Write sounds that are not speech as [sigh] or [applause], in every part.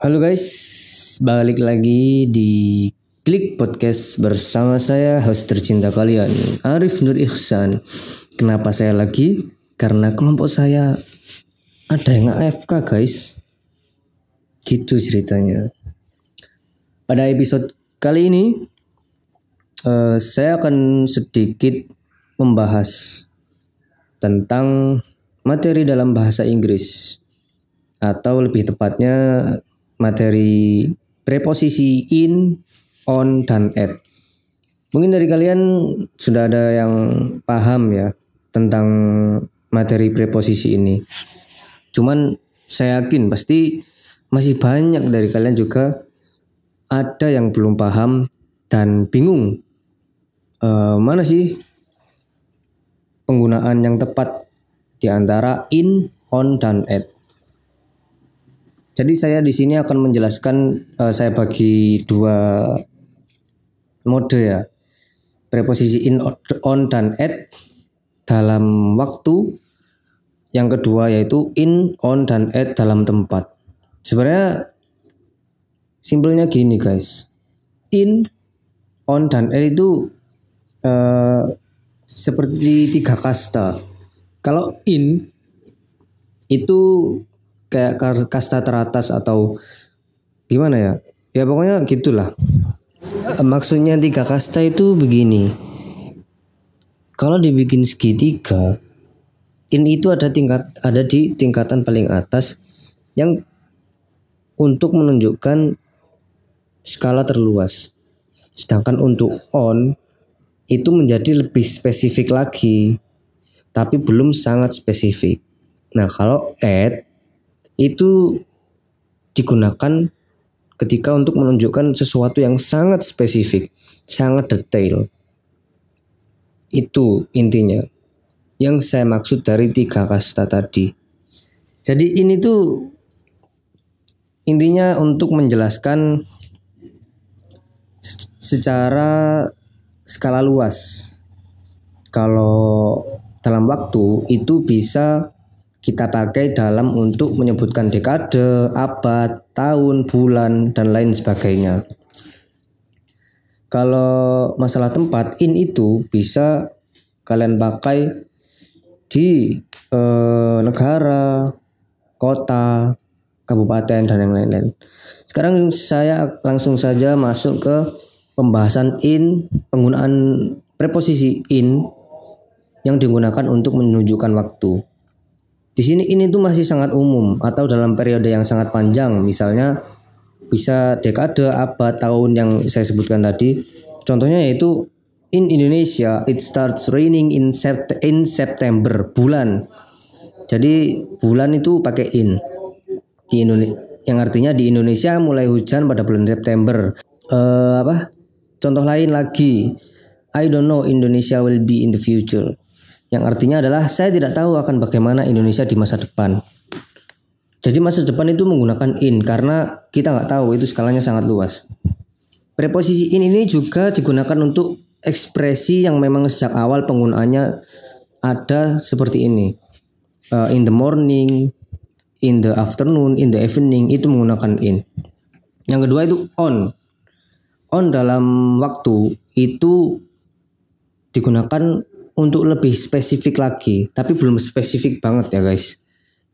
Halo guys, balik lagi di Klik Podcast bersama saya host tercinta kalian Arif Nur Ihsan. Kenapa saya lagi? Karena kelompok saya ada yang AFK guys. Gitu ceritanya. Pada episode kali ini uh, saya akan sedikit membahas tentang materi dalam bahasa Inggris atau lebih tepatnya materi preposisi in, on, dan at. Mungkin dari kalian sudah ada yang paham ya tentang materi preposisi ini. Cuman saya yakin pasti masih banyak dari kalian juga ada yang belum paham dan bingung uh, mana sih penggunaan yang tepat di antara in, on, dan at. Jadi saya di sini akan menjelaskan uh, saya bagi dua mode ya. Preposisi in, on dan at dalam waktu. Yang kedua yaitu in, on dan at dalam tempat. Sebenarnya simpelnya gini guys. In, on dan at itu uh, seperti tiga kasta. Kalau in itu kayak kasta teratas atau gimana ya? Ya pokoknya gitulah. Maksudnya tiga kasta itu begini. Kalau dibikin segitiga ini itu ada tingkat ada di tingkatan paling atas yang untuk menunjukkan skala terluas. Sedangkan untuk on itu menjadi lebih spesifik lagi tapi belum sangat spesifik. Nah kalau add itu digunakan ketika untuk menunjukkan sesuatu yang sangat spesifik, sangat detail. Itu intinya yang saya maksud dari tiga kasta tadi. Jadi ini tuh intinya untuk menjelaskan secara skala luas. Kalau dalam waktu itu bisa kita pakai dalam untuk menyebutkan dekade, abad, tahun, bulan, dan lain sebagainya. Kalau masalah tempat, in itu bisa kalian pakai di eh, negara, kota, kabupaten, dan yang lain-lain. Sekarang saya langsung saja masuk ke pembahasan in, penggunaan preposisi in yang digunakan untuk menunjukkan waktu. Di sini ini tuh masih sangat umum atau dalam periode yang sangat panjang, misalnya bisa dekade, abad, tahun yang saya sebutkan tadi. Contohnya yaitu in Indonesia it starts raining in sept in September bulan. Jadi bulan itu pakai in di Indonesia yang artinya di Indonesia mulai hujan pada bulan September. Uh, apa? Contoh lain lagi, I don't know Indonesia will be in the future yang artinya adalah saya tidak tahu akan bagaimana Indonesia di masa depan. Jadi masa depan itu menggunakan in karena kita nggak tahu itu skalanya sangat luas. Preposisi in ini juga digunakan untuk ekspresi yang memang sejak awal penggunaannya ada seperti ini. Uh, in the morning, in the afternoon, in the evening itu menggunakan in. Yang kedua itu on. On dalam waktu itu digunakan untuk lebih spesifik lagi, tapi belum spesifik banget ya guys.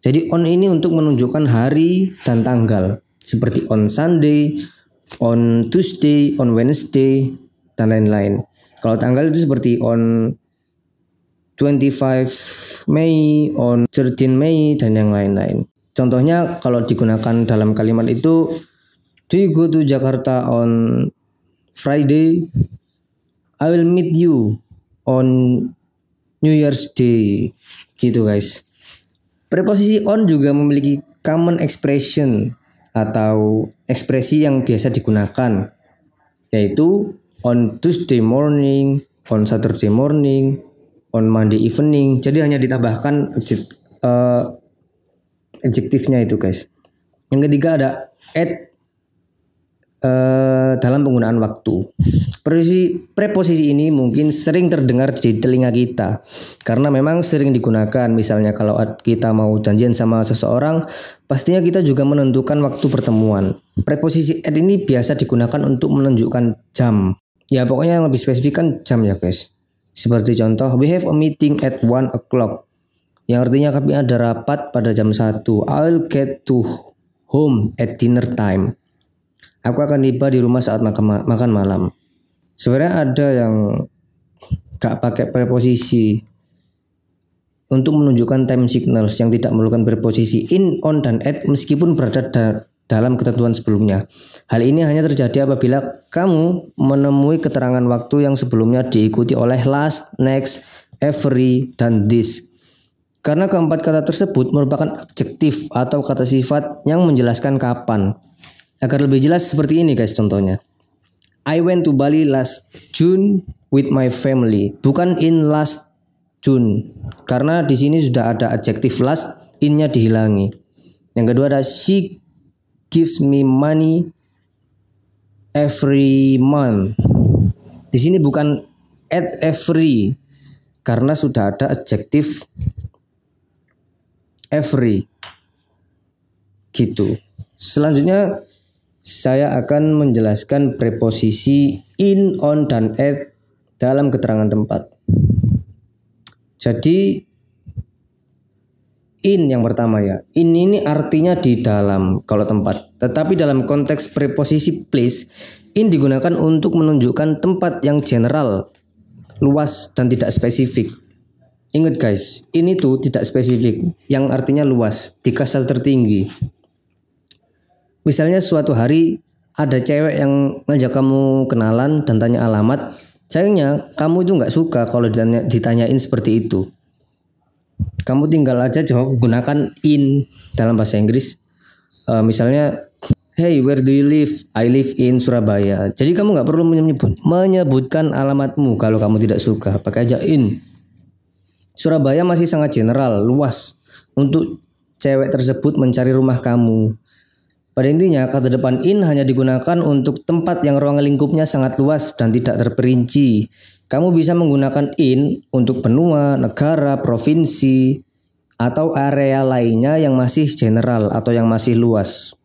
Jadi on ini untuk menunjukkan hari dan tanggal, seperti on Sunday, on Tuesday, on Wednesday, dan lain-lain. Kalau tanggal itu seperti on 25 Mei, on 13 Mei, dan yang lain-lain. Contohnya kalau digunakan dalam kalimat itu, Do you go to Jakarta on Friday? I will meet you on New Year's Day gitu guys. Preposisi on juga memiliki common expression atau ekspresi yang biasa digunakan yaitu on Tuesday morning, on Saturday morning, on Monday evening. Jadi hanya ditambahkan uh, adjektifnya itu guys. Yang ketiga ada at uh, dalam penggunaan waktu. Preposisi, preposisi ini mungkin sering terdengar di telinga kita karena memang sering digunakan. Misalnya kalau kita mau janjian sama seseorang, pastinya kita juga menentukan waktu pertemuan. Preposisi at ini biasa digunakan untuk menunjukkan jam. Ya pokoknya yang lebih spesifik kan jam ya guys. Seperti contoh, we have a meeting at one o'clock. Yang artinya kami ada rapat pada jam 1. I'll get to home at dinner time. Aku akan tiba di rumah saat makan, makan malam. Sebenarnya ada yang gak pakai preposisi untuk menunjukkan time signals yang tidak memerlukan preposisi in, on, dan at meskipun berada da dalam ketentuan sebelumnya. Hal ini hanya terjadi apabila kamu menemui keterangan waktu yang sebelumnya diikuti oleh last, next, every, dan this. Karena keempat kata tersebut merupakan adjektif atau kata sifat yang menjelaskan kapan. Agar lebih jelas seperti ini guys contohnya. I went to Bali last June with my family. Bukan in last June. Karena di sini sudah ada adjektif last, innya dihilangi. Yang kedua ada she gives me money every month. Di sini bukan at every karena sudah ada adjektif every gitu. Selanjutnya saya akan menjelaskan preposisi in, on, dan at dalam keterangan tempat. Jadi in yang pertama ya. In ini artinya di dalam kalau tempat. Tetapi dalam konteks preposisi place, in digunakan untuk menunjukkan tempat yang general, luas dan tidak spesifik. Ingat guys, ini tuh tidak spesifik, yang artinya luas, di kasar tertinggi. Misalnya suatu hari ada cewek yang ngajak kamu kenalan dan tanya alamat, sayangnya kamu itu nggak suka kalau ditanya, ditanyain seperti itu kamu tinggal aja jawab gunakan in dalam bahasa Inggris. Uh, misalnya, hey where do you live? I live in Surabaya. Jadi kamu nggak perlu menyebut menyebutkan alamatmu kalau kamu tidak suka. Pakai aja in. Surabaya masih sangat general, luas untuk cewek tersebut mencari rumah kamu. Pada intinya, kata depan in hanya digunakan untuk tempat yang ruang lingkupnya sangat luas dan tidak terperinci. Kamu bisa menggunakan in untuk benua, negara, provinsi, atau area lainnya yang masih general atau yang masih luas.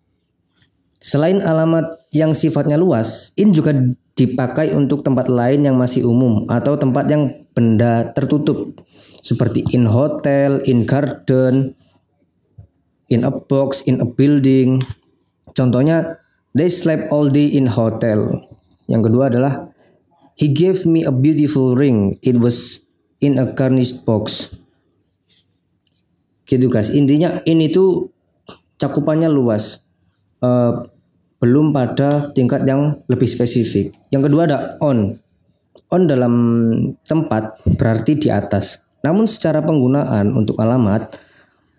Selain alamat yang sifatnya luas, in juga dipakai untuk tempat lain yang masih umum atau tempat yang benda tertutup seperti in hotel, in garden, in a box, in a building. Contohnya, they slept all day in hotel. Yang kedua adalah He gave me a beautiful ring. It was in a garnished box. Gitu guys. Intinya ini tuh cakupannya luas. Uh, belum pada tingkat yang lebih spesifik. Yang kedua ada on. On dalam tempat berarti di atas. Namun secara penggunaan untuk alamat,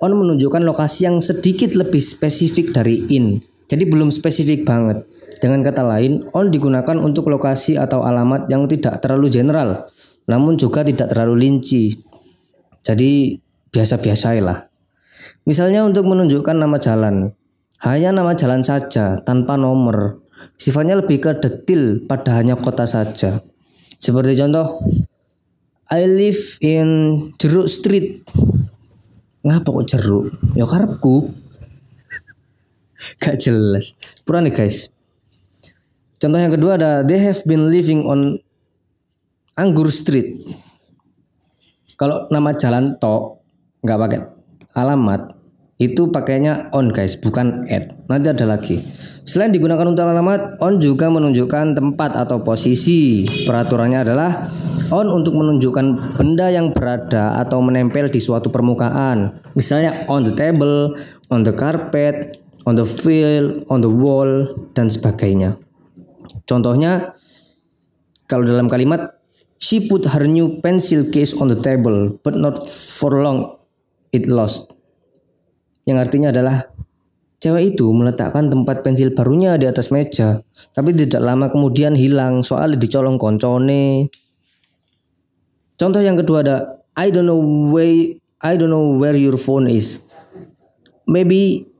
on menunjukkan lokasi yang sedikit lebih spesifik dari in. Jadi belum spesifik banget. Dengan kata lain, on digunakan untuk lokasi atau alamat yang tidak terlalu general, namun juga tidak terlalu linci. Jadi biasa-biasa lah. Misalnya untuk menunjukkan nama jalan, hanya nama jalan saja tanpa nomor. Sifatnya lebih ke detil pada hanya kota saja. Seperti contoh, I live in Jeruk Street. Ngapa kok jeruk? Ya karepku. [laughs] Gak jelas. Purane guys. Contoh yang kedua ada they have been living on Anggur Street. Kalau nama jalan to nggak pakai alamat itu pakainya on guys bukan at. Nanti ada lagi. Selain digunakan untuk alamat, on juga menunjukkan tempat atau posisi. Peraturannya adalah on untuk menunjukkan benda yang berada atau menempel di suatu permukaan. Misalnya on the table, on the carpet, on the field, on the wall, dan sebagainya. Contohnya kalau dalam kalimat she put her new pencil case on the table but not for long it lost. Yang artinya adalah cewek itu meletakkan tempat pensil barunya di atas meja tapi tidak lama kemudian hilang soalnya dicolong koncone. Contoh yang kedua ada I don't know where I don't know where your phone is. Maybe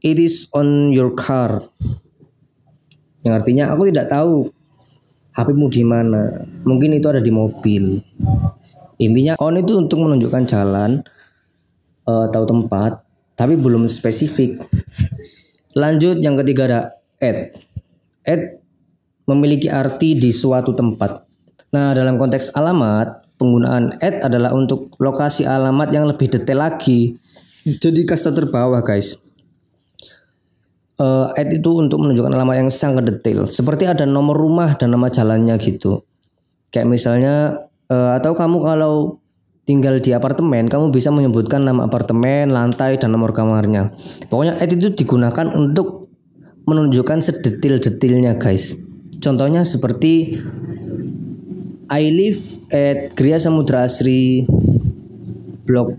it is on your car. Yang artinya aku tidak tahu HPmu di mana. Mungkin itu ada di mobil. Intinya on itu untuk menunjukkan jalan uh, tahu tempat, tapi belum spesifik. Lanjut yang ketiga ada at. At memiliki arti di suatu tempat. Nah, dalam konteks alamat, penggunaan at adalah untuk lokasi alamat yang lebih detail lagi. Jadi kasta terbawah, guys. Uh, at itu untuk menunjukkan alamat yang sangat detail. Seperti ada nomor rumah dan nama jalannya gitu. Kayak misalnya uh, atau kamu kalau tinggal di apartemen, kamu bisa menyebutkan nama apartemen, lantai, dan nomor kamarnya. Pokoknya at itu digunakan untuk menunjukkan sedetil-detilnya guys. Contohnya seperti I live at Gria Samudra Asri Blok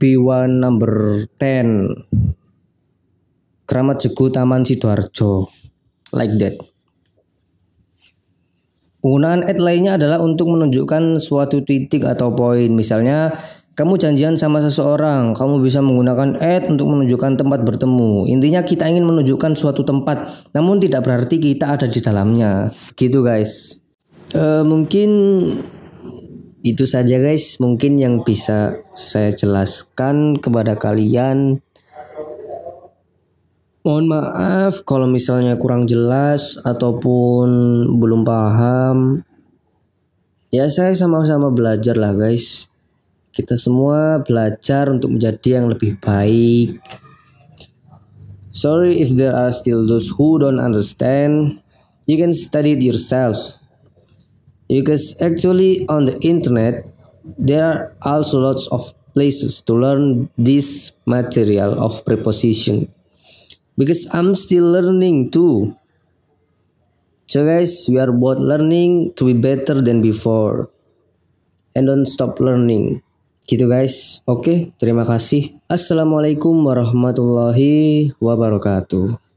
B1 number 10 Keramat Jegu Taman Sidoarjo like that Penggunaan at lainnya adalah untuk menunjukkan suatu titik atau poin misalnya kamu janjian sama seseorang, kamu bisa menggunakan add untuk menunjukkan tempat bertemu. Intinya kita ingin menunjukkan suatu tempat, namun tidak berarti kita ada di dalamnya. Gitu guys. E, mungkin itu saja guys, mungkin yang bisa saya jelaskan kepada kalian. Mohon maaf kalau misalnya kurang jelas ataupun belum paham. Ya saya sama-sama belajar lah guys. Kita semua belajar untuk menjadi yang lebih baik. Sorry if there are still those who don't understand. You can study it yourself. Because actually on the internet there are also lots of places to learn this material of preposition. Because I'm still learning too. So guys, we are both learning to be better than before. And don't stop learning. Gitu guys. Oke, terima kasih. Assalamualaikum warahmatullahi wabarakatuh.